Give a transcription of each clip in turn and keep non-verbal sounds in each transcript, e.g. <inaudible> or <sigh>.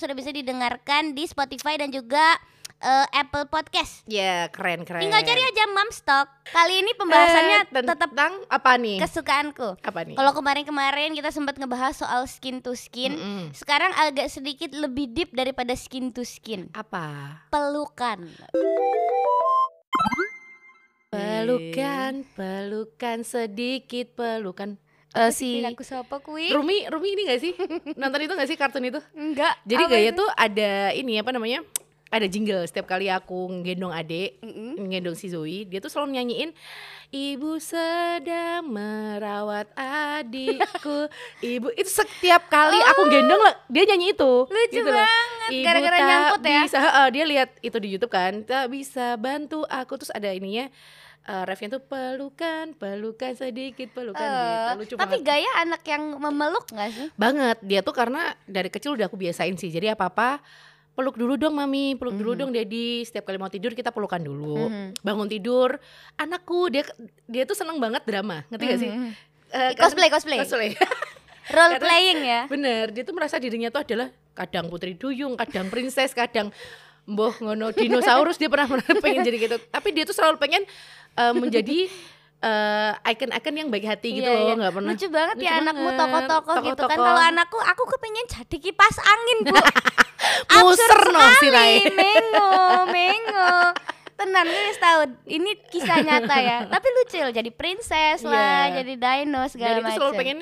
sudah bisa didengarkan di Spotify dan juga eh, Apple Podcast. Ya keren keren. Tinggal cari aja Mamstock. Kali ini pembahasannya Eh, ten- tetap tentang apa nih? kesukaanku. apa nih? Kalau kemarin-kemarin kita sempat ngebahas soal skin to skin, Mm-mm. sekarang agak sedikit lebih deep daripada skin to skin. apa? Pelukan. Pelukan, pelukan sedikit pelukan. Eh si aku siapa kui? Rumi, Rumi ini gak sih? <laughs> Nonton itu gak sih kartun itu? Enggak. Jadi gaya itu? tuh ada ini apa namanya? Ada jingle setiap kali aku ngegendong adik, Mm-mm. ngegendong si Zoe, dia tuh selalu nyanyiin Ibu sedang merawat adikku. <laughs> Ibu itu setiap kali aku gendong dia nyanyi itu. Oh. Lucu gitu banget, gara-gara nyangkut ya. Bisa, heeh, dia lihat itu di YouTube kan. Tak bisa bantu aku terus ada ininya eh refnya tuh pelukan, pelukan sedikit pelukan Eh, gitu. Lucu tapi banget. gaya anak yang memeluk gak sih? banget dia tuh karena dari kecil udah aku biasain sih jadi apa apa peluk dulu dong mami peluk dulu Mhm. dong daddy setiap kali mau tidur kita pelukan dulu Mhm. bangun tidur anakku dia dia tuh seneng banget drama ngerti gak sih. Eh, Cosplay, karena- cosplay. cosplay <laughs> <laughs> Role Karena- playing ya. bener dia tuh merasa dirinya tuh adalah kadang putri duyung kadang princess kadang Mbah ngono dinosaurus dia pernah <laughs> pengen jadi gitu tapi dia tuh selalu pengen eh, menjadi eh, icon-icon yang baik hati gitu Iya, loh iya. nggak pernah Lucu banget Lucu ya anakmu banget. tokoh-tokoh gitu kan. Kalau anakku, aku kepengen jadi kipas angin bu. <laughs> muser Absurd no si Rai sekali, mengo, mengo. Tenan gue wis tahu. Ini kisah nyata ya. Tapi lucu loh jadi princess lah, Iya. jadi dino segala macam. selalu pengen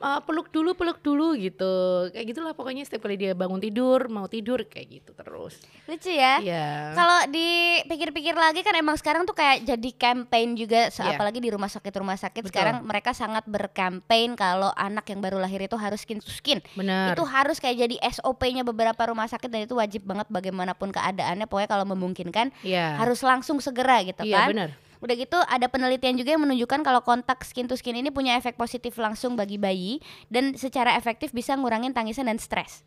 uh, peluk dulu, peluk dulu gitu. Kayak gitulah pokoknya setiap kali dia bangun tidur, mau tidur kayak gitu terus. Lucu ya. Iya. Kalau dipikir-pikir lagi kan emang sekarang tuh kayak jadi campaign juga Iya. apalagi di rumah sakit rumah sakit Betul. sekarang mereka sangat berkampanye kalau anak yang baru lahir itu harus skin to skin. Benar. Itu harus kayak jadi SOP-nya beberapa rumah sakit dan itu wajib banget bagaimanapun keadaannya pokoknya kalau memungkinkan Iya. harus langsung segera gitu Iya, kan. benar. Udah gitu ada penelitian juga yang menunjukkan kalau kontak skin to skin ini punya efek positif langsung bagi bayi dan secara efektif bisa ngurangin tangisan dan stres.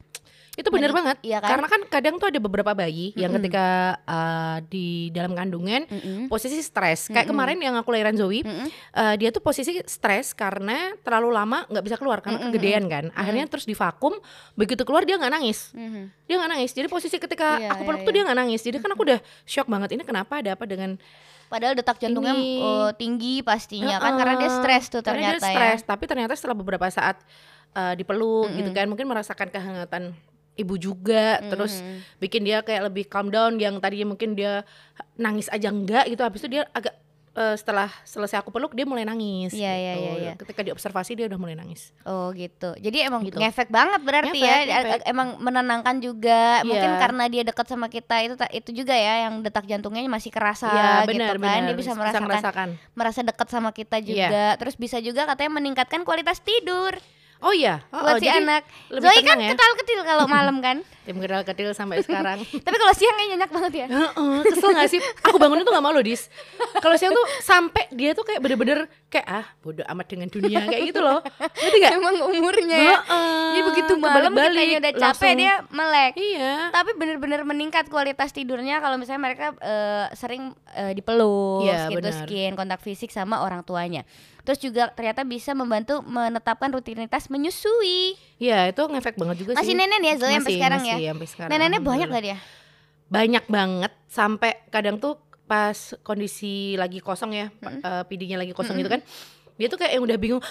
Itu benar Meni- banget. iya kan? Karena kan kadang tuh ada beberapa bayi yang Mm-mm. ketika uh, di dalam kandungan Mm-mm. posisi stres. Kayak Mm-mm. kemarin yang aku lahiran Zoe, Mm-mm. uh, dia tuh posisi stres karena terlalu lama nggak bisa keluar karena Mm-mm, kegedean kan. Akhirnya terus divakum, begitu keluar dia nggak nangis. Mhm. Dia nggak nangis. Jadi posisi ketika Iya, aku peluk iya, tuh iya. dia nggak nangis. Jadi kan aku udah shock banget. Ini kenapa ada apa dengan Padahal detak jantungnya Ini. oh, tinggi pastinya kan karena dia Heeh, stres tuh karena dia ternyata stres, ya. tapi ternyata setelah beberapa saat uh, dipeluk gitu Mm-mm. kan mungkin merasakan kehangatan ibu juga terus Mhm. bikin dia kayak lebih calm down yang tadinya mungkin dia nangis aja enggak gitu habis itu dia agak uh, setelah selesai aku peluk dia mulai nangis Iya, iya, gitu. iya, iya. ketika diobservasi dia udah mulai nangis Oh gitu. Jadi emang Gitu. ngefek banget berarti Ngefek, ya. ngefek. Emang menenangkan juga. Mungkin Iya. karena dia dekat sama kita itu itu juga ya yang detak jantungnya masih kerasa ya gitu benar kan. benar Dia bisa merasakan merasakan merasa dekat sama kita Iya. juga. Terus bisa juga katanya meningkatkan kualitas tidur oh iya oh, buat oh, si anak. Zoe kan ya ketal-ketil kalau <laughs> malam kan. Tim gedal kecil sampai <laughs> sekarang Tapi kalau siang kayaknya nyenyak banget ya. Heeh, kesel gak sih? Aku bangun itu gak malu dis Kalau siang tuh sampai dia tuh kayak bener-bener Kayak ah bodoh amat dengan dunia Kayak gitu loh Ngerti gak? Emang umurnya ya. Jadi begitu malam kitanya udah capek langsung- dia melek. Iya Tapi bener-bener meningkat kualitas tidurnya kalau misalnya mereka eh, sering eh, dipeluk, skin to benar. skin, kontak fisik sama orang tuanya. Terus juga ternyata bisa membantu menetapkan rutinitas menyusui. Iya itu ngefek banget juga Masih sih nenen ya Zoe sampai Masih, sekarang masih, ya. sampai sekarang, Neneknya banyak gak dia? Banyak banget Sampai kadang tuh pas kondisi lagi kosong ya Mm-mm. eh, PD-nya lagi kosong Mm-mm. gitu kan dia tuh kayak yang udah bingung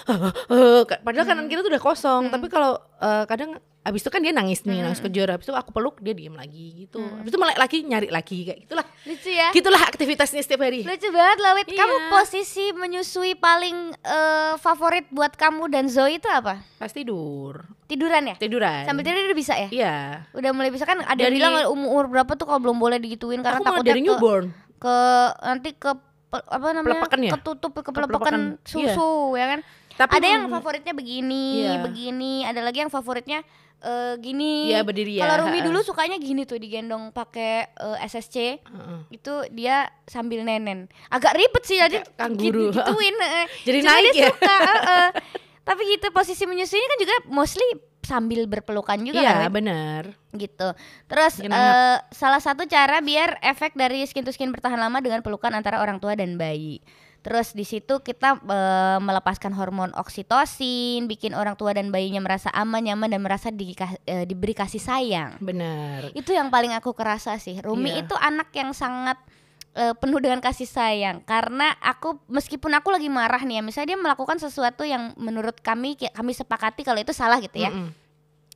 padahal kanan kita tuh udah kosong tapi kalau eh, kadang abis itu kan dia nangis nih nangis Mm-mm. kejar abis itu aku peluk dia diem lagi gitu Mm. abis itu melek lagi nyari lagi kayak gitulah Lucu ya. gitulah aktivitasnya setiap hari Lucu banget Lawit. Kamu Iya. posisi menyusui paling eh, favorit buat kamu dan Zoe itu apa? pas tidur Tiduran ya? tiduran Sambil tidur udah bisa ya? iya Udah mulai bisa kan ada yang Dari- bilang umur berapa tuh kalau belum boleh digituin karena takutnya dari ke- newborn ke nanti ke apa namanya Pelepakan ya? ketutup ke Kepelepakan, pelepakan susu ya kan tapi ada yang favoritnya begini Iya. begini ada lagi yang favoritnya eh, gini iya berdiri ya kalau Rumi dulu sukanya gini tuh digendong pakai eh, SSC Heeh. itu dia sambil nenen agak ribet sih <laughs> jadi kanguru. gitu- gituin heeh. jadi naik dia ya suka heeh. tapi gitu posisi menyusuinya kan juga mostly sambil berpelukan juga iya kan Win? benar gitu. Terus eh, salah satu cara biar efek dari skin to skin bertahan lama dengan pelukan antara orang tua dan bayi. Terus di situ kita eh, melepaskan hormon oksitosin, bikin orang tua dan bayinya merasa aman, nyaman dan merasa di, eh, diberi kasih sayang. Benar. Itu yang paling aku kerasa sih. Rumi Iya. itu anak yang sangat eh, penuh dengan kasih sayang karena aku meskipun aku lagi marah nih ya, misalnya dia melakukan sesuatu yang menurut kami kami sepakati kalau itu salah gitu ya. Mm-mm.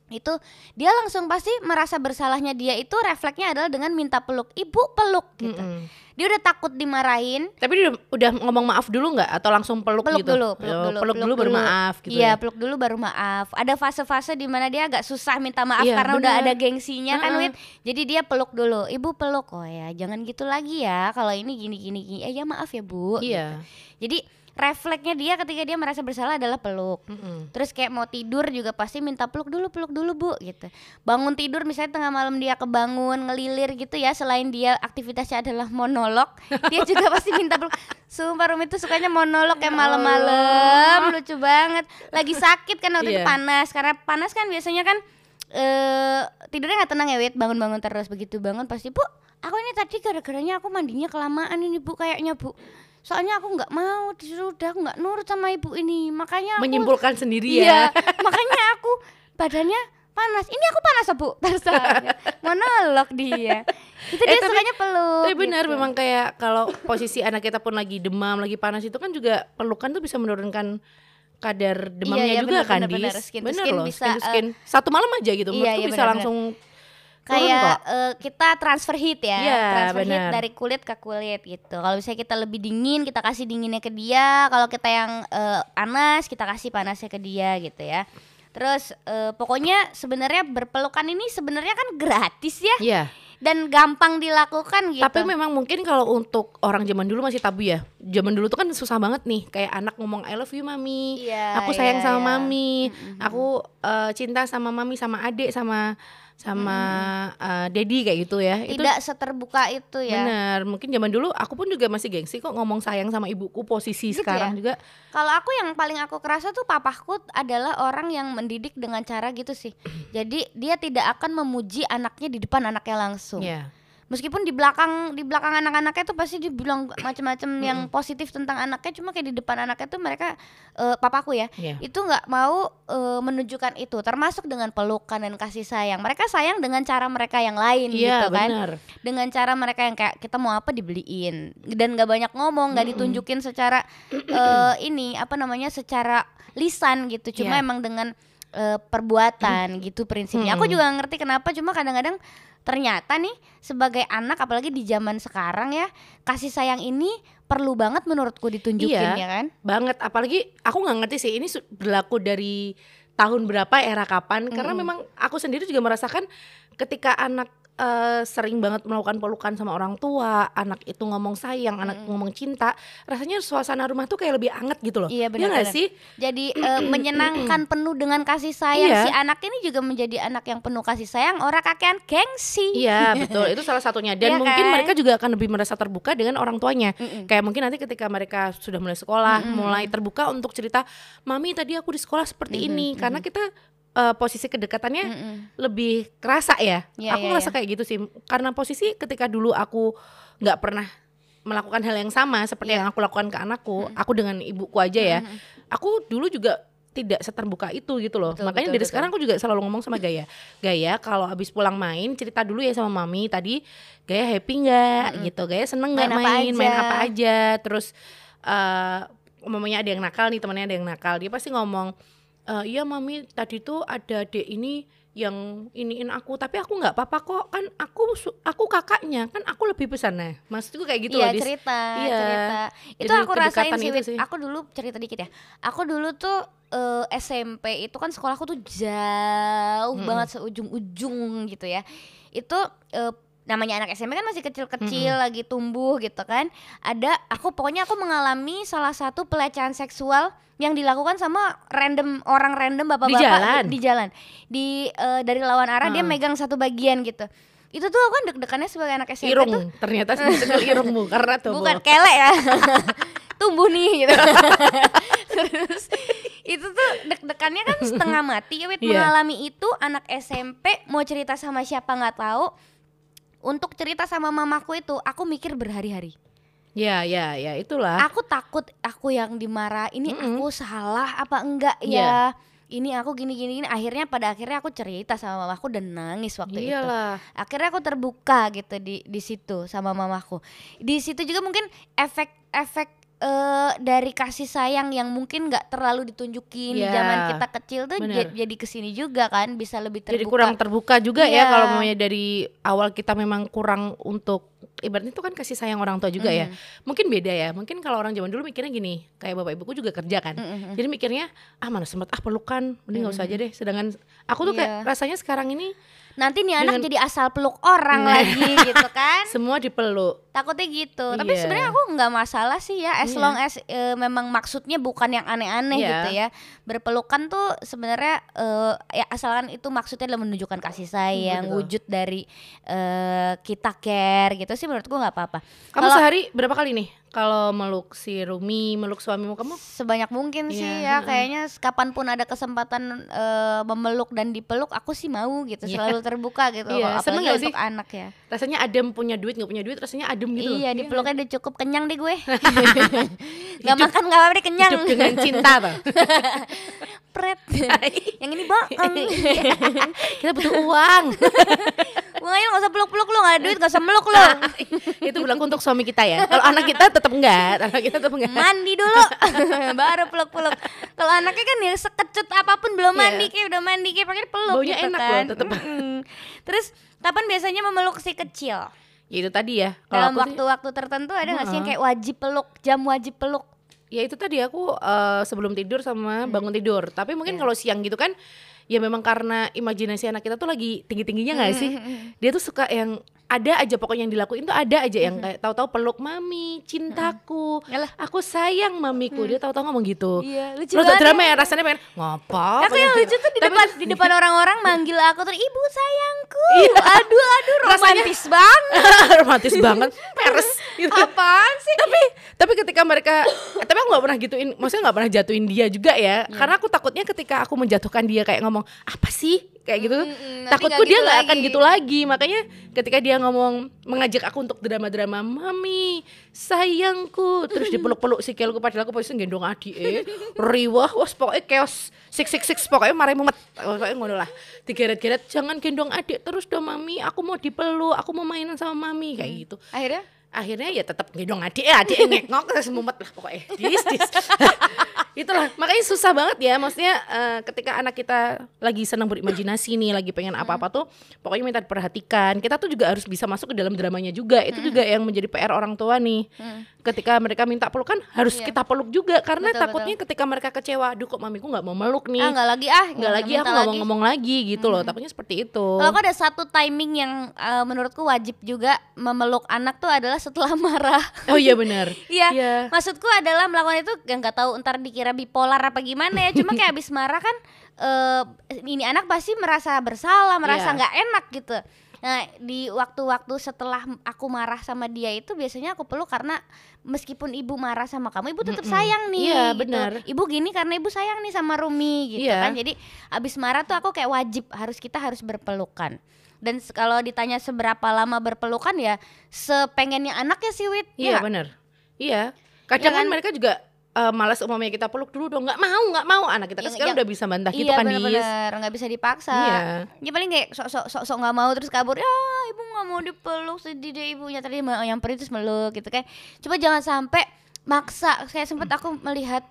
Itu dia langsung pasti merasa bersalahnya dia itu refleksnya adalah dengan minta peluk. Ibu peluk gitu. Mm-mm. Dia udah takut dimarahin, Tapi dia udah, udah ngomong maaf dulu nggak atau langsung peluk, peluk gitu? dulu, peluk Oh, dulu, peluk dulu baru maaf gitu Iya, ya. peluk dulu baru maaf. Ada fase-fase di mana dia agak susah minta maaf Iya, karena udah bener. ada gengsinya kan, Heeh. Wit. Jadi dia peluk dulu. Ibu peluk. Oh ya, jangan gitu lagi ya. Kalau ini gini gini gini. Eh ya maaf ya, Bu. Iya. Jadi refleksnya dia ketika dia merasa bersalah adalah peluk. Mm-mm. Terus kayak mau tidur juga pasti minta peluk dulu, peluk dulu bu gitu. Bangun tidur misalnya tengah malam dia kebangun ngelilir gitu ya. Selain dia aktivitasnya adalah monolog, <laughs> dia juga pasti minta peluk. Sumpah Rumi tuh sukanya monolog kayak malam-malam, lucu banget. Lagi sakit kan waktu itu Iya. panas, karena panas kan biasanya kan eh tidurnya nggak tenang ya Wit, bangun-bangun terus begitu bangun pasti bu. Aku ini tadi gara-garanya aku mandinya kelamaan ini bu kayaknya bu. Soalnya aku nggak mau disuruh udah aku nggak nurut sama ibu ini, makanya aku Menyimpulkan sendiri Iya, ya. <laughs> makanya aku badannya panas. Ini aku panas, ya, Bu. <laughs> Terus monolog dia. Itu Eh, dia tapi- sukanya peluk. Tapi benar gitu. memang kayak kalau posisi anak kita pun lagi demam, lagi panas itu kan juga pelukan tuh bisa menurunkan kadar demamnya iya, juga benar, kan benar, Dis. benar. Skin bener skin loh, bisa, skin to skin. Satu malam aja gitu, iya, iya, bisa benar, langsung kayak eh, kita transfer heat ya, Iya, transfer heat benar. dari kulit ke kulit gitu. Kalau misalnya kita lebih dingin, kita kasih dinginnya ke dia. Kalau kita yang eh, panas, kita kasih panasnya ke dia gitu ya. Terus eh, pokoknya sebenarnya berpelukan ini sebenarnya kan gratis ya Iya. dan gampang dilakukan gitu. Tapi memang mungkin kalau untuk orang zaman dulu masih tabu ya. Zaman dulu tuh kan susah banget nih, kayak anak ngomong I love you mami. Iya, aku sayang iya, sama iya. mami. Mm-mm. Aku eh, cinta sama mami, sama adik, sama sama eh, daddy kayak gitu ya. Itu tidak seterbuka itu ya. bener. Mungkin zaman dulu aku pun juga masih gengsi kok ngomong sayang sama ibuku. Posisi Gitu sekarang juga Kalau aku yang paling aku kerasa tuh papaku adalah orang yang mendidik dengan cara gitu sih. Jadi dia tidak akan memuji anaknya di depan anaknya langsung. ya. Meskipun di belakang di belakang anak-anaknya tuh pasti dibilang <clears throat> macam-macam yang positif tentang anaknya, cuma kayak di depan anaknya tuh mereka eh, papaku ya Iya. itu nggak mau eh, menunjukkan itu, termasuk dengan pelukan dan kasih sayang. Mereka sayang dengan cara mereka yang lain Iya, gitu kan. benar. dengan cara mereka yang kayak kita mau apa dibeliin dan nggak banyak ngomong nggak ditunjukin secara <clears throat> eh, ini apa namanya secara lisan gitu cuma Iya. emang dengan eh, perbuatan gitu prinsipnya aku juga ngerti kenapa cuma kadang-kadang ternyata nih sebagai anak apalagi di zaman sekarang ya kasih sayang ini perlu banget menurutku ditunjukin Iya. ya kan? banget. Apalagi aku nggak ngerti sih ini berlaku dari tahun berapa era kapan? Karena memang aku sendiri juga merasakan ketika anak eh, sering banget melakukan pelukan sama orang tua anak itu ngomong sayang anak Mm-mm. ngomong cinta rasanya suasana rumah tuh kayak lebih anget gitu loh Iya, Iya nggak benar-benar. sih jadi eh, <clears throat> menyenangkan penuh dengan kasih sayang Iya. si anak ini juga menjadi anak yang penuh kasih sayang orang kakean gengsi iya betul itu salah satunya dan Iya mungkin kan? mereka juga akan lebih merasa terbuka dengan orang tuanya Mm-mm. kayak mungkin nanti ketika mereka sudah mulai sekolah Mm-mm. mulai terbuka untuk cerita mami tadi aku di sekolah seperti Mm-mm, ini karena kita eh, posisi kedekatannya Mm-mm. lebih kerasa ya. Iya, aku iya, ngerasa iya. kayak gitu sih. Karena posisi ketika dulu aku nggak pernah melakukan hal yang sama seperti Iya. yang aku lakukan ke anakku, aku dengan ibuku aja ya. Mm-mm. Aku dulu juga tidak seterbuka itu gitu loh. Betul, Makanya betul, dari betul. sekarang aku juga selalu ngomong sama Gaya. Gaya kalau habis pulang main cerita dulu ya sama mami tadi Gaya happy nggak Mm-mm. gitu. Gaya seneng nggak Main apa main, main aja. apa aja. Terus eh umumnya ada yang nakal nih temannya ada yang nakal. Dia pasti ngomong "Eh, iya mami tadi tuh ada dek ini yang iniin aku tapi aku nggak apa-apa kok kan aku aku kakaknya kan aku lebih besar nah maksudku kayak gitu iya loh cerita Iya. cerita itu Jadi aku rasain sih, itu sih. aku dulu cerita dikit ya aku dulu tuh eh, SMP itu kan sekolahku tuh jauh Mm-mm. banget seujung-ujung gitu ya itu eh, namanya anak SMP kan masih kecil-kecil lagi tumbuh gitu kan. Ada aku pokoknya aku mengalami salah satu pelecehan seksual yang dilakukan sama random orang random bapak-bapak jalan? di jalan. Di eh, dari lawan arah dia Hmm. megang satu bagian gitu. Itu tuh aku kan deg-degannya sebagai anak SMP irung tuh. ternyata <laughs> sebetulnya irungmu karena tuh bukan kelek ya. <laughs> Tumbuh nih gitu. <laughs> Terus itu tuh deg-degannya kan setengah mati ya Wit. Iya. mengalami itu anak SMP mau cerita sama siapa nggak tahu untuk cerita sama mamaku itu aku mikir berhari-hari Ya, ya, ya, itulah. Aku takut aku yang dimarah. Ini Mm-mm. aku salah apa enggak ya? Ini aku gini gini gini. Akhirnya pada akhirnya aku cerita sama mamaku dan nangis waktu itu. Iyalah. Akhirnya aku terbuka gitu di di situ sama mamaku. Di situ juga mungkin efek-efek eh, dari kasih sayang yang mungkin nggak terlalu ditunjukin di Iya. zaman kita kecil tuh Bener. ja- jadi ke sini juga kan bisa lebih terbuka. Jadi kurang terbuka juga Iya. ya kalau maunya dari awal kita memang kurang untuk ibaratnya itu kan kasih sayang orang tua juga ya. Mhm. Mungkin beda ya. Mungkin kalau orang zaman dulu mikirnya gini, kayak bapak ibuku juga kerja kan. Mm-mm. Jadi mikirnya ah mana sempet ah pelukan, mending nggak usah aja deh. Sedangkan aku tuh kayak Iya. rasanya sekarang ini Nanti nih anak Dengan- jadi asal peluk orang Nah. lagi gitu <laughs> kan. semua dipeluk. Takutnya gitu. Tapi Iya. sebenarnya aku nggak masalah sih ya as Iya. long as eh, memang maksudnya bukan yang aneh-aneh Iya. gitu ya. Berpelukan tuh sebenarnya eh, ya asalkan itu maksudnya adalah menunjukkan kasih sayang, Betul. wujud dari eh, kita care gitu sih menurutku nggak apa-apa. Kamu Kalau- sehari berapa kali nih kalau meluk si Rumi, meluk suamimu kamu? sebanyak mungkin sih Iya, ya kayaknya kapan pun ada kesempatan eh, memeluk dan dipeluk aku sih mau gitu Iya. selalu terbuka gitu Iya, Kalau seneng apalagi gak sih? untuk anak ya Rasanya adem punya duit nggak punya duit rasanya adem gitu. iya nggak? dipeluknya udah cukup kenyang deh gue <laughs> <laughs> nggak makan nggak apa-apa deh kenyang Hidup dengan cinta tuh. <laughs> pret yang ini bohong Kita butuh uang. Makanya lo gak usah peluk-peluk lo gak ada duit gak usah meluk lo itu berlaku untuk suami kita ya. Kalau anak kita tetap enggak, anak kita tetap enggak. Mandi dulu <laughs> Baru peluk-peluk Kalau anaknya kan ya sekecut apa pun belum Iya. mandi kayak udah mandi kayak pakai peluk Baunya gitu enak kan loh, tetep. Mm-mm. Terus kapan biasanya memeluk si kecil? Ya itu tadi ya. Kalau Dalam waktu-waktu tertentu ada gak sih yang kayak wajib peluk Jam wajib peluk ya itu tadi aku eh, sebelum tidur sama bangun tidur. Tapi mungkin Iya. kalau siang gitu kan ya memang karena imajinasi anak kita tuh lagi tinggi-tingginya nggak sih? Dia tuh suka yang ada aja pokoknya yang dilakuin tuh ada aja yang kayak tahu-tahu peluk mami, cintaku. Yalah. Aku sayang mamiku. Dia tahu-tahu ngomong gitu. Iya lucu banget drama ya. ya rasanya pengen ngapa? Aku yang lucu tuh di depan di depan orang-orang manggil aku terus ibu sayangku. Aduh aduh romantis banget. <laughs> romantis banget, peres gitu. Apaan sih? tapi tapi ketika mereka tapi aku nggak pernah gituin maksudnya nggak pernah jatuhin dia juga ya Iya. karena aku takutnya ketika aku menjatuhkan dia kayak ngomong apa sih kayak gitu nanti takutku nggak dia gitu nggak akan lagi. gitu lagi. Makanya ketika dia ngomong mengajak aku untuk drama-drama mami sayangku terus dipeluk-peluk sikilku padahal aku posisi gendong adik eh riwah was pokoknya chaos six six six pokoknya marah mumet. Pokoknya ngono lah. Digeret-geret jangan gendong adik terus dong mami. Aku mau dipeluk aku mau mainan sama mami kayak gitu. Akhirnya? Akhirnya ya tetap gendong adik adik ngekngok terus mumet lah pokoknya. Dis dis <laughs> itulah makanya susah banget ya. Maksudnya eh, ketika anak kita lagi senang berimajinasi nih lagi pengen apa apa tuh pokoknya minta diperhatikan. Kita tuh juga harus bisa masuk ke dalam dramanya juga. Itu juga yang menjadi PR orang tua nih. Ketika mereka minta pelukan harus Iya. kita peluk juga. Karena Betul, takutnya ketika mereka kecewa aduh kok mamiku nggak mau meluk nih? Ah nggak lagi ah nggak lagi minta aku nggak mau ngomong lagi gitu loh. Takutnya seperti itu. Kalau ada satu timing yang eh, menurutku wajib juga memeluk anak tuh adalah setelah <laughs> marah. oh iya benar. Iya. Iya. Maksudku adalah melakukan itu yang nggak tahu ntar dikira bipolar apa gimana ya. Cuma kayak <laughs> abis marah kan eh ini anak pasti merasa bersalah, merasa Iya. nggak enak gitu. Nah di waktu-waktu setelah aku marah sama dia itu biasanya aku peluk karena meskipun ibu marah sama kamu, ibu tetap sayang nih. Iya, gitu. benar. Ibu gini karena ibu sayang nih sama Rumi gitu Iya. kan. Jadi abis marah tuh aku kayak wajib harus kita harus berpelukan. Dan kalau ditanya seberapa lama berpelukan ya sepengennya anaknya sih Wit. Iya Ya, benar. Iya. Kadang Ya kan kan? mereka juga eh, malas umumnya kita peluk dulu dong. nggak mau, nggak mau. Anak kita kan Yang- sekarang yang- udah bisa bantah gitu iya kan, Dis. bener-bener nggak bisa dipaksa. Iya. Ya paling kayak sok-sok sok-sok nggak mau terus kabur. Ya ibu nggak mau dipeluk sedih deh ibunya tadi yang perih terus meluk gitu kan. Coba jangan sampai maksa. Kayak sempet aku melihat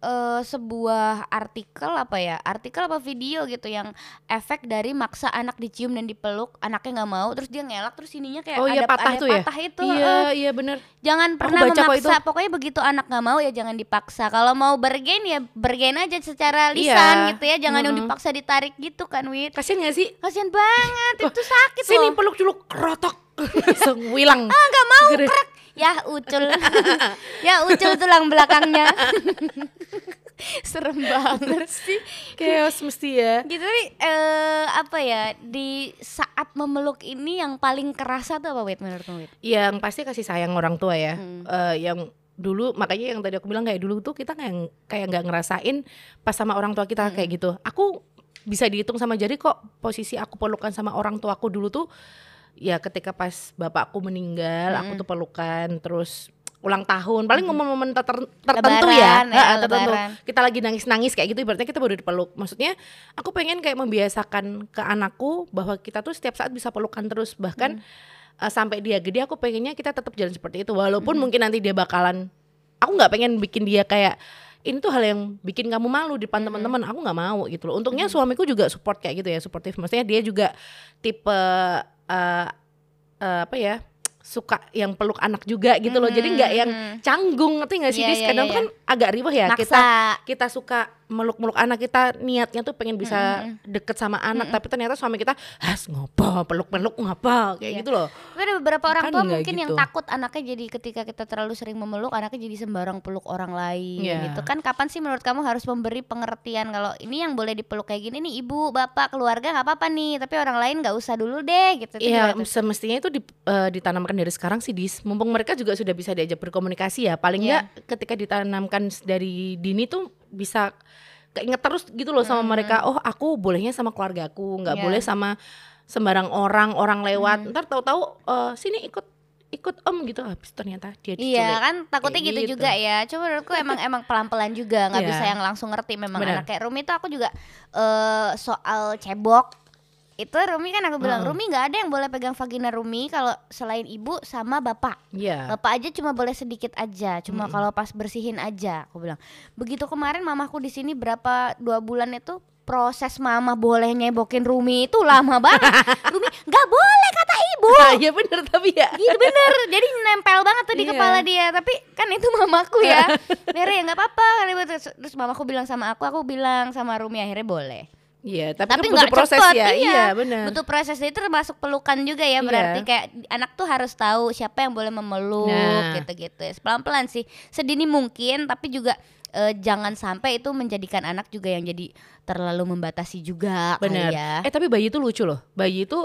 eh, sebuah artikel apa ya artikel apa video gitu yang efek dari maksa anak dicium dan dipeluk anaknya nggak mau terus dia ngelak terus ininya kayak Oh iya ada patah ada tuh ya. patah itu Iya, heeh. iya benar. jangan pernah memaksa itu. pokoknya begitu anak nggak mau ya jangan dipaksa kalau mau bergen ya bergen aja secara lisan Iya. gitu ya jangan yang Mm-mm. dipaksa ditarik gitu kan Wit Kasian gak sih? kasian banget itu sakit Sini loh peluk dulu kerotok. <laughs> Langsung hilang. ah nggak mau krek ya ucul <laughs> ya ucul tulang belakangnya <laughs> serem banget sih Chaos mesti ya. gitu nih eh, apa ya di saat memeluk ini yang paling kerasa tuh apa Wit menurutmu Wit Yang pasti kasih sayang orang tua ya. Hmm. Eh, yang dulu makanya yang tadi aku bilang kayak dulu tuh kita kayak kayak nggak ngerasain pas sama orang tua kita kayak gitu. Aku bisa dihitung sama jari kok posisi aku pelukan sama orang tuaku dulu tuh ya ketika pas bapakku meninggal aku Mm. tuh pelukan terus ulang tahun. Paling momen-momen ter- tertentu ya, Lebaran, ya, Ha, tertentu lebaran. kita lagi nangis-nangis kayak gitu ibaratnya kita baru dipeluk. Maksudnya aku pengen kayak membiasakan ke anakku bahwa kita tuh setiap saat bisa pelukan terus. Bahkan eh, sampai dia gede aku pengennya kita tetap jalan seperti itu. Walaupun mungkin nanti dia bakalan aku nggak pengen bikin dia kayak ini tuh hal yang bikin kamu malu di depan teman-teman. Aku nggak mau gitu loh. Untungnya suamiku juga support kayak gitu ya suportif maksudnya dia juga tipe eh, eh, apa ya suka yang peluk anak juga gitu loh jadi nggak yang canggung ngerti nggak sih Iya, Dis? iya, kadang iya. kan agak ribet ya kita maksa kita suka meluk-meluk anak kita niatnya tuh pengen bisa deket sama anak tapi ternyata suami kita has ngopo peluk-peluk ngapa kayak Iya. gitu loh Tapi ada beberapa orang Kan tua mungkin yang gitu. takut anaknya jadi ketika kita terlalu sering memeluk anaknya jadi sembarang peluk orang lain Iya. gitu kan kapan sih menurut kamu harus memberi pengertian kalau ini yang boleh dipeluk kayak gini nih ibu bapak keluarga nggak apa-apa nih tapi orang lain nggak usah dulu deh gitu Itu Iya, tuh? semestinya itu di- eh, ditanamkan dari sekarang sih, Dis. Mumpung mereka juga sudah bisa diajak berkomunikasi ya. Paling Iya. nggak ketika ditanamkan dari dini tuh bisa keinget terus gitu loh sama mereka. Oh, aku bolehnya sama keluargaku, nggak Hmm. Iya. boleh sama sembarang orang, orang lewat. Hmm. Ntar tahu-tahu eh, sini ikut ikut om gitu. Habis ternyata dia diculik. Iya kan takutnya Kayak gitu, gitu. juga ya. Coba menurutku emang emang pelan-pelan juga nggak Iya. bisa yang langsung ngerti memang Benar. anak kayak Rumi tuh aku juga eh soal cebok itu Rumi kan aku bilang Heeh. Rumi nggak ada yang boleh pegang vagina Rumi kalau selain ibu sama bapak. Iya. Bapak aja cuma boleh sedikit aja, cuma kalau pas bersihin aja. Aku bilang. Begitu kemarin mamaku di sini berapa dua bulan itu proses mama boleh nyebokin Rumi itu lama <laughs> banget. Rumi nggak boleh kata ibu. <laughs> Iya bener tapi ya. Gitu bener, jadi nempel banget tuh di Iya. kepala dia. Tapi kan itu mamaku ya. <laughs> Mere ya nggak apa-apa. Terus mamaku bilang sama aku, aku bilang sama Rumi akhirnya boleh. Iya, tapi, Tapi kan butuh proses cepet, ya. iya. Iya, benar. Butuh proses itu termasuk pelukan juga ya. Berarti Iya. kayak anak tuh harus tahu siapa yang boleh memeluk Nah. gitu-gitu. Pelan-pelan sih, sedini mungkin. Tapi juga eh, jangan sampai itu menjadikan anak juga yang jadi terlalu membatasi juga. Benar. ya. Eh tapi bayi itu lucu loh. Bayi itu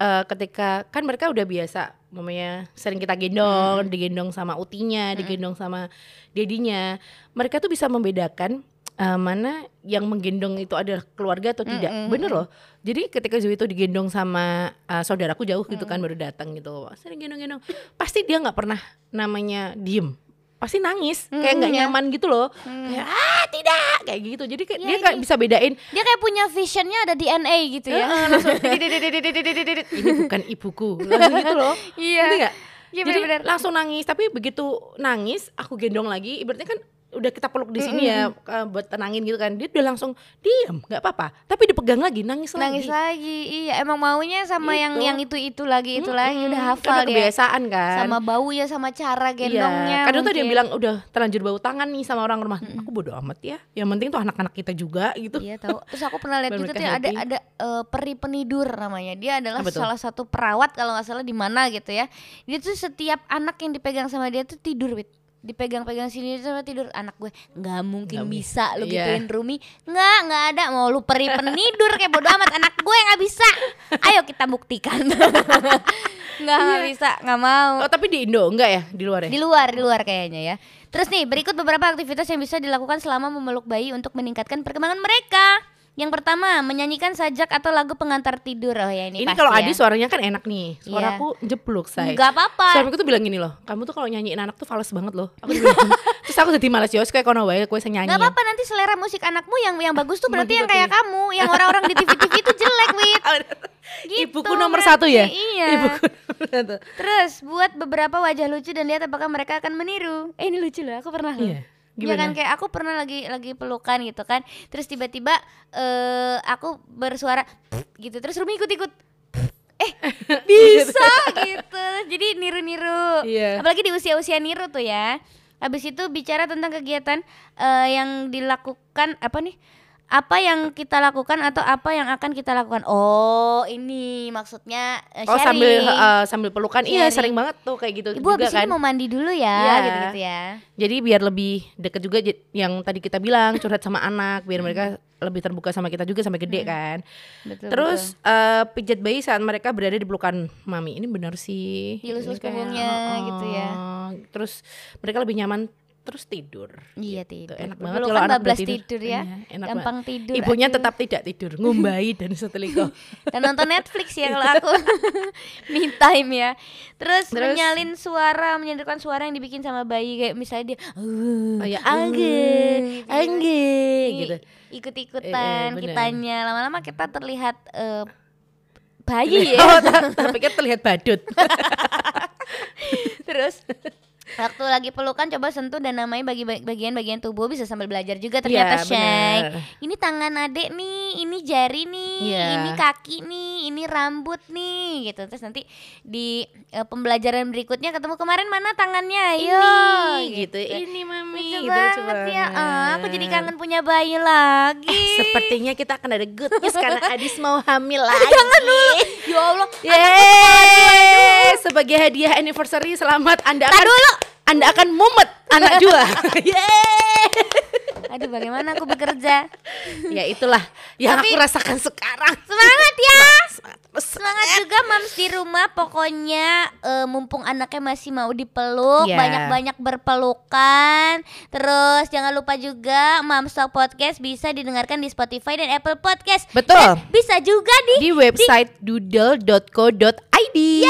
eh, ketika kan mereka udah biasa, mamanya sering kita gendong, digendong sama utinya, digendong sama dedinya. Mereka tuh bisa membedakan uh, mana yang menggendong itu adalah keluarga atau tidak. Mm -hmm. Bener loh. Jadi ketika Zoe itu digendong sama uh, saudaraku jauh gitu mm -hmm. kan baru datang gitu. Sering gendong-gendong. Pasti dia nggak pernah namanya diem. Pasti nangis, -hmm. kayak nggak ya. nyaman gitu loh. hmm. Kayak ah tidak kayak gitu. Jadi kayak, ya, dia iya, kayak iya. bisa bedain. Dia kayak punya visionnya ada DNA gitu ya. Ini bukan ibuku. Langsung gitu loh. <laughs> Iya. Iya, Jadi bener -bener. langsung nangis, tapi begitu nangis aku gendong lagi, ibaratnya kan udah kita peluk di sini ya eh, buat tenangin gitu kan dia udah langsung diam nggak apa-apa tapi dipegang lagi nangis, Nangis lagi lagi. Iya, emang maunya sama yang Gitu. yang itu-itu lagi, itu lagi Mm-mm, udah karena hafal dia. kebiasaan kan Sama baunya sama cara Iya, gendongnya. kadang tuh dia bilang udah terlanjur bau tangan nih sama orang rumah. Aku bodo amat ya. Yang penting tuh anak-anak kita juga gitu. Iya tahu. Terus aku pernah lihat mereka tuh ya, ada ada eh, peri penidur namanya. Dia adalah salah satu perawat kalau nggak salah di mana gitu ya. Dia tuh setiap anak yang dipegang sama dia tuh tidur wit. Dipegang-pegang sini sama tidur anak gue nggak mungkin mi- bisa lu Iya. gituin Rumi nggak nggak ada mau lu peri penidur kayak bodo amat anak gue nggak bisa ayo kita buktikan <laughs> nggak nggak bisa nggak mau Oh, tapi di Indo enggak ya? Di luar ya? di luar, di luar kayaknya ya. Terus nih, berikut beberapa aktivitas yang bisa dilakukan selama memeluk bayi untuk meningkatkan perkembangan mereka. Yang pertama, menyanyikan sajak atau lagu pengantar tidur. Oh ya ini, Ini kalau ya. Adi suaranya kan enak nih. Iya. Suaraku jeblok, say. Enggak apa-apa. Suamiku tuh bilang gini loh, kamu tuh kalau nyanyiin anak tuh fals banget loh. Aku bilang, <laughs> terus aku jadi malas Yos kayak kono wae kowe sing nyanyi. Enggak apa-apa nanti selera musik anakmu yang yang bagus tuh berarti yang kayak kamu, yang orang-orang di TV-TV itu jelek, Wit. <laughs> Gitu Ibuku nomor berarti, satu ya? Iya. Ibuku nomor satu. Terus buat beberapa wajah lucu dan lihat apakah mereka akan meniru. Eh ini lucu loh, aku pernah loh. Iya. Kan Gimana? kayak aku pernah lagi lagi pelukan gitu kan. Terus tiba-tiba eh aku bersuara gitu. Terus Rumi ikut-ikut. Eh <laughs> bisa gitu. Jadi niru-niru. Iya. Apalagi di usia-usia niru tuh ya. Habis itu bicara tentang kegiatan eh, yang dilakukan apa nih? Apa yang kita lakukan atau apa yang akan kita lakukan? Oh, ini maksudnya eh, Oh sharing. sambil uh, sambil pelukan iya Sharing. sering banget tuh kayak gitu Ibu juga habis kan. ini mau mandi dulu ya, Iya. gitu-gitu ya. Jadi biar lebih deket juga yang tadi kita bilang curhat sama anak biar mereka lebih terbuka sama kita juga sampai gede kan. Betul. Terus eh, pijat bayi saat mereka berada di pelukan mami. Ini benar sih. Dilus-lus punggungnya oh, gitu ya. Terus mereka lebih nyaman terus tidur. Iya Gitu. tidur. Enak banget Berpelukan kalau anak udah bablas tidur. tidur ya. Iya, enak Gampang tidur. Ibunya aduh. tetap tidak tidur, ngumbai dan seteliko. <laughs> dan nonton Netflix ya kalau aku <laughs> me time ya. Terus, Terus? menyalin suara, menyandarkan suara yang dibikin sama bayi kayak misalnya dia Oh ya, angge, angge gitu. ikut-ikutan Eh, eh, benar. kitanya lama-lama kita terlihat eh, bayi ya <laughs> Oh, pikir terlihat badut. terus waktu lagi pelukan coba sentuh dan namai bagi bagian-bagian tubuh bisa sambil belajar juga ternyata Iya, Shay ini tangan adek nih ini jari nih Iya. ini kaki nih ini rambut nih gitu terus nanti di eh, pembelajaran berikutnya ketemu kemarin mana tangannya ayo Ini, gitu. Ini Lucu mami, gitu, banget lucu ya ah, aku jadi banget. kangen punya bayi lagi Eh, sepertinya kita akan ada good news karena <laughs> Adis mau hamil lagi. Jangan dulu. ya Allah Yeay, sebagai hadiah anniversary selamat Anda akan dulu. Anda akan mumet anak dua. <laughs> Yeay. Aduh bagaimana aku bekerja <laughs> ya itulah yang Tapi- aku rasakan sekarang. semangat ya <laughs> Terus Semangat juga mams di rumah pokoknya eh, mumpung anaknya masih mau dipeluk Iya. banyak-banyak berpelukan terus jangan lupa juga Mams Talk Podcast bisa didengarkan di Spotify dan Apple Podcast Betul. Dan bisa juga di di website doodle.co.id. Yeay,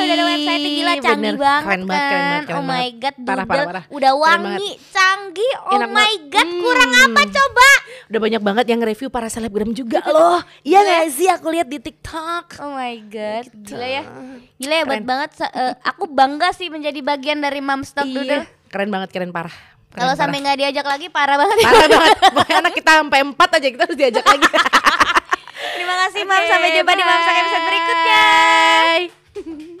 udah ada website gila canggih Bener. banget Keren banget, keren kan. banget, keren oh my banget. god, Parah, Doodle parah, parah. udah Keren wangi, canggih. Oh Enak my god, kurang Hmm. apa coba? Udah banyak banget yang review para selebgram juga loh. Iya gak sih aku lihat di TikTok. Oh my god, Gitu. gila ya. Gila hebat Keren. banget. Eh, aku bangga sih menjadi bagian dari Mams Talk Doodle. Iya. Keren banget, keren parah. Kalau sampai nggak diajak lagi parah banget. parah <laughs> banget. Pokoknya anak kita sampai empat aja kita harus diajak lagi. <laughs> Terima kasih Mam, sampai jumpa di Mams Talk episode berikutnya. Bye. <laughs>